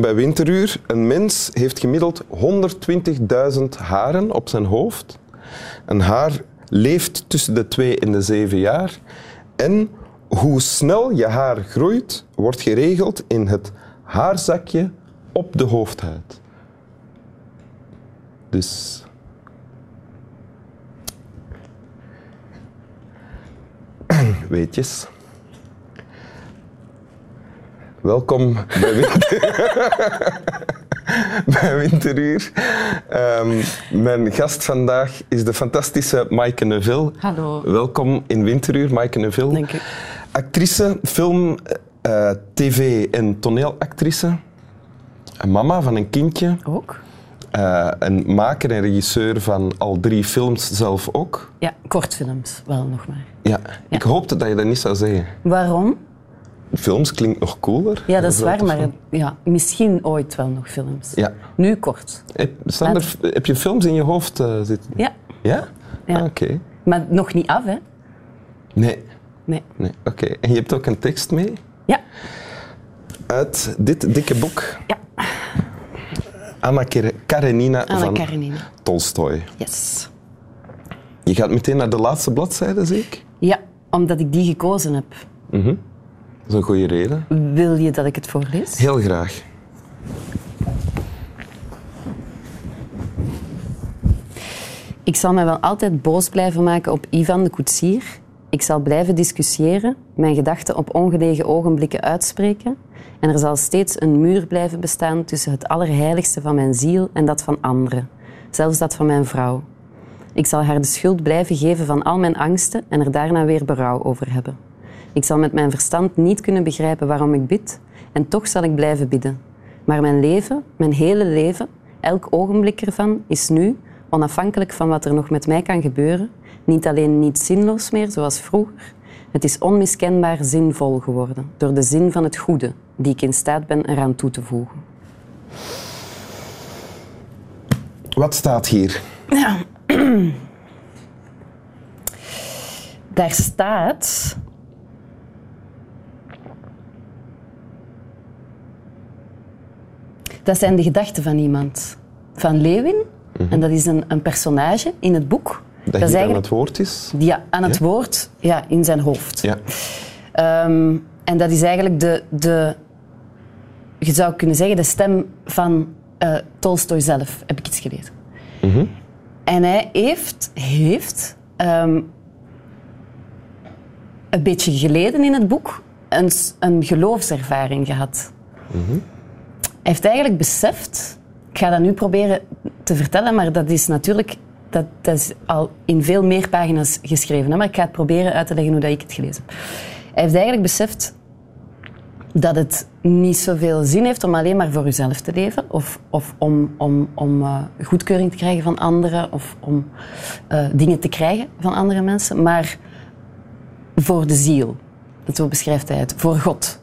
Bij Winteruur. Een mens heeft gemiddeld 120.000 haren op zijn hoofd. Een haar leeft tussen de 2 en de 7 jaar. En hoe snel je haar groeit, wordt geregeld in het haarzakje op de hoofdhuid. Dus. Weetjes. Welkom bij, winter... bij Winteruur. Um, mijn gast vandaag is de fantastische Maaike Neville. Hallo. Welkom in Winteruur, Maaike Neville. Dank u. Actrice, film, uh, tv- en toneelactrice. Mama van een kindje. Ook? Uh, een maker en regisseur van al drie films zelf ook. Ja, kortfilms wel nog maar. Ja, ja. ik hoopte dat je dat niet zou zeggen. Waarom? Films klinkt nog cooler. Ja, dat is waar, maar ja, misschien ooit wel nog films. Ja. Nu kort. Heb, er, heb je films in je hoofd uh, zitten? Ja. Ja? ja. Ah, Oké. Okay. Maar nog niet af, hè? Nee. Nee. nee. Oké. Okay. En je hebt ook een tekst mee? Ja. Uit dit dikke boek? Ja. Anna Karenina Anna van Karenina. Tolstoy. Yes. Je gaat meteen naar de laatste bladzijde, zie ik? Ja, omdat ik die gekozen heb. Mm -hmm. Dat is een goede reden. Wil je dat ik het voorlees? Heel graag. Ik zal mij wel altijd boos blijven maken op Ivan de koetsier. Ik zal blijven discussiëren, mijn gedachten op ongelegen ogenblikken uitspreken. En er zal steeds een muur blijven bestaan tussen het allerheiligste van mijn ziel en dat van anderen, zelfs dat van mijn vrouw. Ik zal haar de schuld blijven geven van al mijn angsten en er daarna weer berouw over hebben. Ik zal met mijn verstand niet kunnen begrijpen waarom ik bid, en toch zal ik blijven bidden. Maar mijn leven, mijn hele leven, elk ogenblik ervan, is nu, onafhankelijk van wat er nog met mij kan gebeuren, niet alleen niet zinloos meer zoals vroeger, het is onmiskenbaar zinvol geworden door de zin van het goede die ik in staat ben eraan toe te voegen. Wat staat hier? Ja. Daar staat. Dat zijn de gedachten van iemand. Van Lewin. Mm -hmm. En dat is een, een, personage in het boek. Dat, dat aan het woord is? Ja, aan het ja? woord ja, in zijn hoofd. Ja. Um, en dat is eigenlijk de, de, je zou kunnen zeggen, de stem van uh, Tolstoy zelf, heb ik iets gelezen. Mm -hmm. En hij heeft, heeft um, een beetje geleden in het boek een, een geloofservaring gehad. Mm -hmm. Hij heeft eigenlijk beseft, ik ga dat nu proberen te vertellen, maar dat is natuurlijk dat, dat is al in veel meer pagina's geschreven. Hè? Maar ik ga het proberen uit te leggen hoe dat ik het gelezen heb. Hij heeft eigenlijk beseft dat het niet zoveel zin heeft om alleen maar voor jezelf te leven. Of, of om, om, om uh, goedkeuring te krijgen van anderen. Of om uh, dingen te krijgen van andere mensen. Maar voor de ziel. Dat zo beschrijft hij het. Voor God.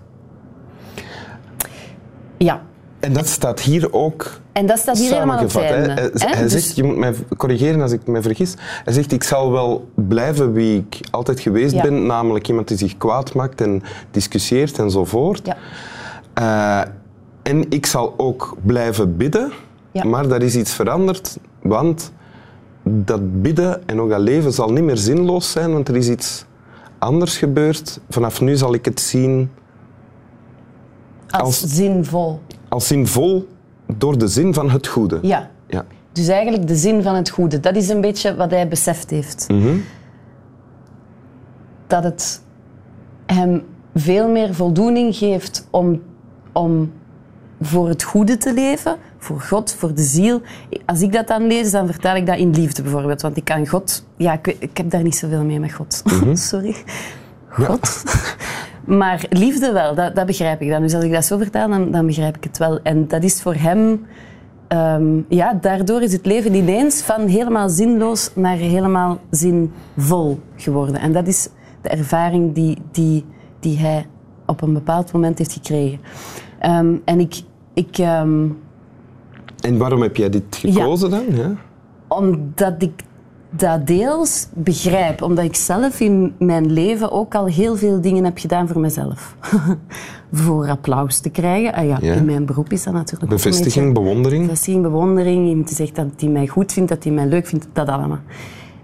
Ja. En dat staat hier ook en dat staat hier helemaal op het einde. Hij, hij dus... zegt, je moet mij corrigeren als ik me vergis, hij zegt ik zal wel blijven wie ik altijd geweest ja. ben, namelijk iemand die zich kwaad maakt en discussieert enzovoort. Ja. Uh, en ik zal ook blijven bidden, ja. maar daar is iets veranderd, want dat bidden en ook dat leven zal niet meer zinloos zijn, want er is iets anders gebeurd. Vanaf nu zal ik het zien als, als zinvol. Als zinvol door de zin van het goede. Ja. ja. Dus eigenlijk de zin van het goede. Dat is een beetje wat hij beseft heeft. Mm -hmm. Dat het hem veel meer voldoening geeft om, om voor het goede te leven, voor God, voor de ziel. Als ik dat dan lees, dan vertaal ik dat in liefde bijvoorbeeld. Want ik kan God... Ja, ik, ik heb daar niet zoveel mee met God. Mhm. Mm -hmm. Sorry. God. Ja. Maar liefde wel, dat, dat, begrijp ik dan. Dus als ik dat zo vertaal, dan, dan begrijp ik het wel. En dat is voor hem... Um, ja, daardoor is het leven ineens van helemaal zinloos naar helemaal zinvol geworden. En dat is de ervaring die, die, die hij op een bepaald moment heeft gekregen. Um, en ik... ik um, en waarom heb jij dit gekozen ja, dan? Ja? Omdat ik dat deels begrijp, omdat ik zelf in mijn leven ook al heel veel dingen heb gedaan voor mezelf. voor applaus te krijgen. Ah ja, Ja. In mijn beroep is dat natuurlijk ook Bevestiging, beetje- bewondering. Bevestiging, bewondering. Iemand zegt dat hij mij goed vindt, dat hij mij leuk vindt, dat allemaal.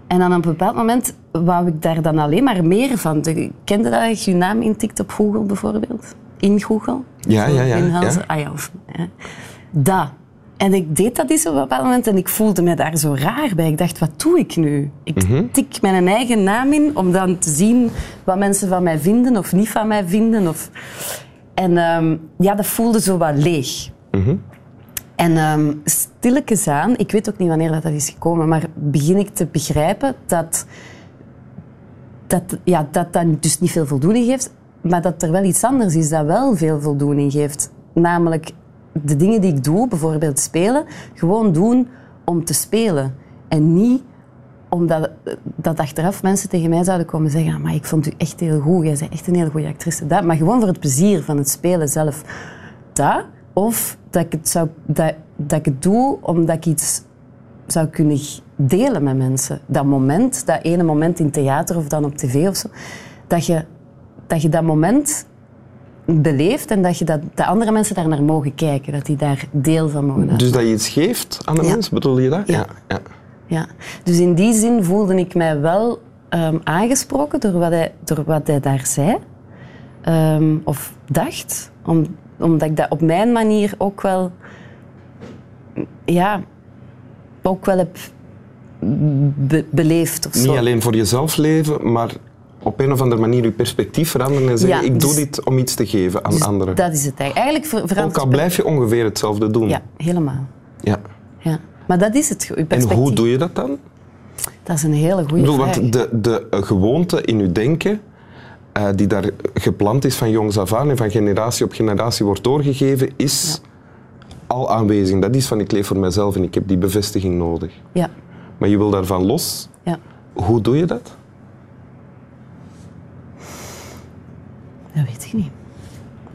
En dan op een bepaald moment wou ik daar dan alleen maar meer van. De- Kende dat je je naam intikt op Google bijvoorbeeld? In Google? Ja, ja, ja, inhalzen. ja. Ah ja, of, ja. Dat. En ik deed dat eens op een bepaald moment en ik voelde me daar zo raar bij. Ik dacht, wat doe ik nu? Ik Mhm. tik mijn eigen naam in om dan te zien wat mensen van mij vinden of niet van mij vinden. Of... En ehm, ja, dat voelde zo wat leeg. En ehm stilletjes aan, ik weet ook niet wanneer dat, dat is gekomen, maar begin ik te begrijpen dat dat, ja, dat dat dus niet veel voldoening geeft, maar dat er wel iets anders is dat wel veel voldoening geeft. Namelijk de dingen die ik doe, bijvoorbeeld spelen, gewoon doen om te spelen. En niet omdat dat achteraf mensen tegen mij zouden komen zeggen "Ah, maar ik vond u echt heel goed, jij bent echt een hele goede actrice. Dat, maar gewoon voor het plezier van het spelen zelf. Dat, of dat ik het, zou, dat, dat ik het doe omdat ik iets zou kunnen delen met mensen. Dat moment, dat ene moment in theater of dan op tv of zo, dat je dat, je dat moment beleeft en dat, je dat, dat andere mensen daar naar mogen kijken. Dat die daar deel van mogen hebben. Dus dat je iets geeft aan de Ja. mens, bedoel je dat? Ja. ja. Ja. Dus in die zin voelde ik mij wel ehm, aangesproken door wat, hij, door wat hij daar zei. Ehm, of dacht. Om, omdat ik dat op mijn manier ook wel... Ja, ook wel heb be- beleefd of zo. Niet alleen voor jezelf leven, maar op een of andere manier je perspectief veranderen en zeggen Ja, ik doe dus- dit om iets te geven aan Dus anderen. Dat is het eigenlijk. Eigenlijk Ook al blijf je ongeveer hetzelfde doen. Ja, helemaal. Ja. Ja. Maar dat is het. En hoe doe je dat dan? Dat is een hele goede bedoel, vraag. want de, de eh, gewoonte in je denken, eh, die daar geplant is van jongs af aan en van generatie op generatie wordt doorgegeven, is al aanwezig. Dat is van ik leef voor mezelf en ik heb die bevestiging nodig. Ja. Maar je wil daarvan los. ja. Hoe doe je dat? Dat weet ik niet.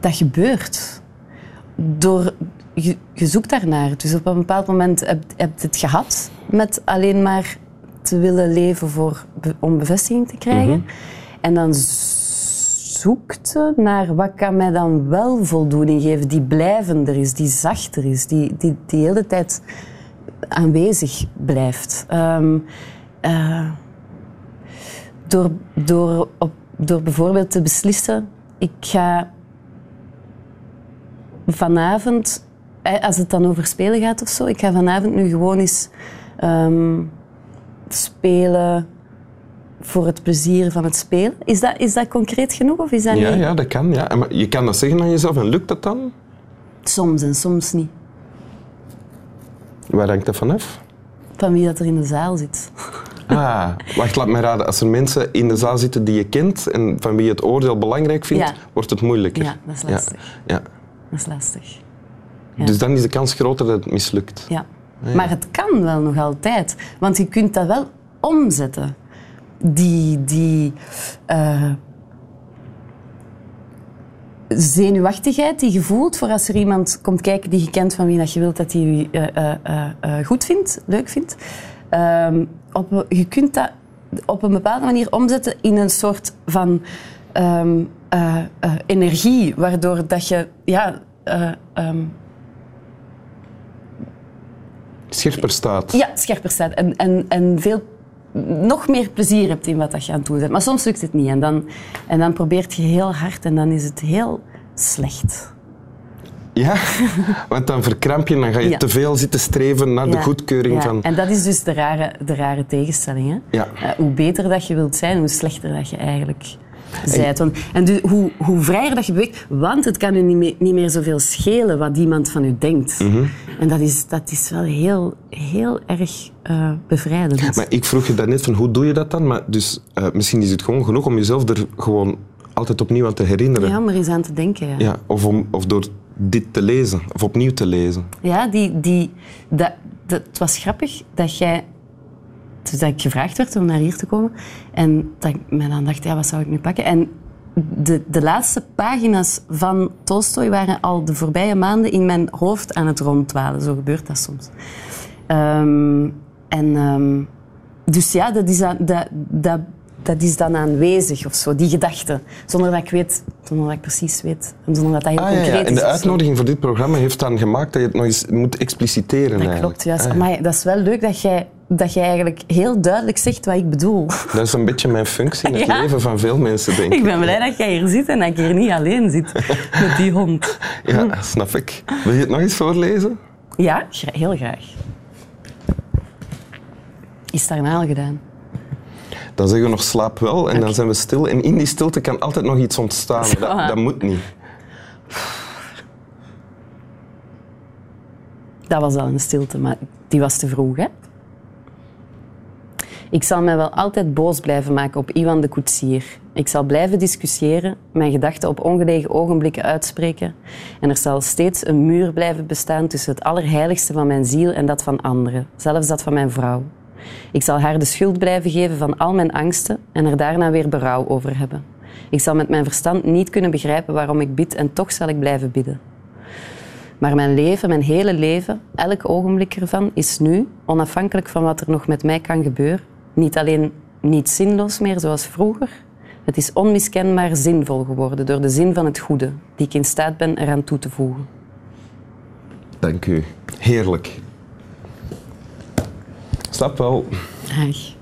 Dat gebeurt. Door, je, je zoekt daarnaar. Dus op een bepaald moment heb je het gehad met alleen maar te willen leven voor, om bevestiging te krijgen. En dan zoekt je naar wat kan mij dan wel voldoening geven, die blijvender is, die zachter is, die die, die de hele tijd aanwezig blijft. Ehm, eh, door, door, op, door bijvoorbeeld te beslissen, ik ga vanavond, eh, als het dan over spelen gaat of zo, ik ga vanavond nu gewoon eens ehm, spelen voor het plezier van het spelen. Is dat, is dat concreet genoeg of is dat Ja, niet? ja, dat kan. Ja. Maar je kan dat zeggen aan jezelf en lukt dat dan? Soms en soms niet. Waar hangt dat vanaf? Van wie dat er in de zaal zit. Ah, wacht, laat me raden. Als er mensen in de zaal zitten die je kent en van wie je het oordeel belangrijk vindt, Ja. wordt het moeilijker. Ja, dat is lastig. Ja. Dat is lastig. Ja. Dus dan is de kans groter dat het mislukt. Ja. Maar het kan wel nog altijd. Want je kunt dat wel omzetten. Die, die eh, zenuwachtigheid die je voelt voor als er iemand komt kijken die je kent van wie dat je wilt dat hij je eh, eh, goed vindt, leuk vindt. Ehm, op, je kunt dat op een bepaalde manier omzetten in een soort van ehm, eh, eh, energie, waardoor dat je ja, eh, ehm, Scherper staat. ja, scherper staat en, en, en veel nog meer plezier hebt in wat dat je aan het doen bent. Maar soms lukt het niet en dan, en dan probeert je heel hard en dan is het heel slecht. Ja, want dan verkramp je en dan ga je Ja. te veel zitten streven naar de goedkeuring ja. van... En dat is dus de rare, de rare tegenstelling. Hè? Ja. Eh, hoe beter dat je wilt zijn, hoe slechter dat je eigenlijk bent. Want, en dus hoe, hoe vrijer dat je beweegt, want het kan u niet meer, niet meer zoveel schelen wat iemand van u denkt. Mhm. En dat is, dat is wel heel, heel erg eh, bevrijdend. Maar ik vroeg je daarnet van hoe doe je dat dan? Maar dus eh, misschien is het gewoon genoeg om jezelf er gewoon altijd opnieuw aan te herinneren. Ja, om er eens aan te denken. Ja. Ja, of, om, of door dit te lezen, of opnieuw te lezen. Ja, die, die, dat, het was grappig dat jij... Dus dat ik gevraagd werd om naar hier te komen. En dat ik dan dacht, ja, wat zou ik nu pakken? En de, de laatste pagina's van Tolstoy waren al de voorbije maanden in mijn hoofd aan het ronddwalen. Zo gebeurt dat soms. Ehm, en, ehm, dus ja, dat is, dat, dat, dat is dan aanwezig of zo, die gedachte. Zonder dat ik weet, zonder dat ik precies weet. En zonder dat dat heel Ah, concreet ja. En is. de of zo. uitnodiging voor dit programma heeft dan gemaakt dat je het nog eens moet expliciteren. Dat eigenlijk. klopt, juist. Ah, ja. Maar dat is wel leuk dat jij, dat jij eigenlijk heel duidelijk zegt wat ik bedoel. Dat is een beetje mijn functie in het leven van veel mensen, denk ik. Ik ben blij dat jij hier zit en dat ik hier niet alleen zit met die hond. Ja, snap ik. Wil je het nog eens voorlezen? Ja, heel graag. Is daarna al gedaan? Dan zeggen we nog slaap wel en dan zijn we stil. En in die stilte kan altijd nog iets ontstaan. Dat, dat moet niet. Dat was al een stilte, maar die was te vroeg, hè? Ik zal mij wel altijd boos blijven maken op Iwan de koetsier. Ik zal blijven discussiëren, mijn gedachten op ongelegen ogenblikken uitspreken. En er zal steeds een muur blijven bestaan tussen het allerheiligste van mijn ziel en dat van anderen, zelfs dat van mijn vrouw. Ik zal haar de schuld blijven geven van al mijn angsten en er daarna weer berouw over hebben. Ik zal met mijn verstand niet kunnen begrijpen waarom ik bid en toch zal ik blijven bidden. Maar mijn leven, mijn hele leven, elk ogenblik ervan, is nu, onafhankelijk van wat er nog met mij kan gebeuren, niet alleen niet zinloos meer zoals vroeger. Het is onmiskenbaar zinvol geworden door de zin van het goede, die ik in staat ben eraan toe te voegen. Dank u. Heerlijk. Slaap wel. Graag.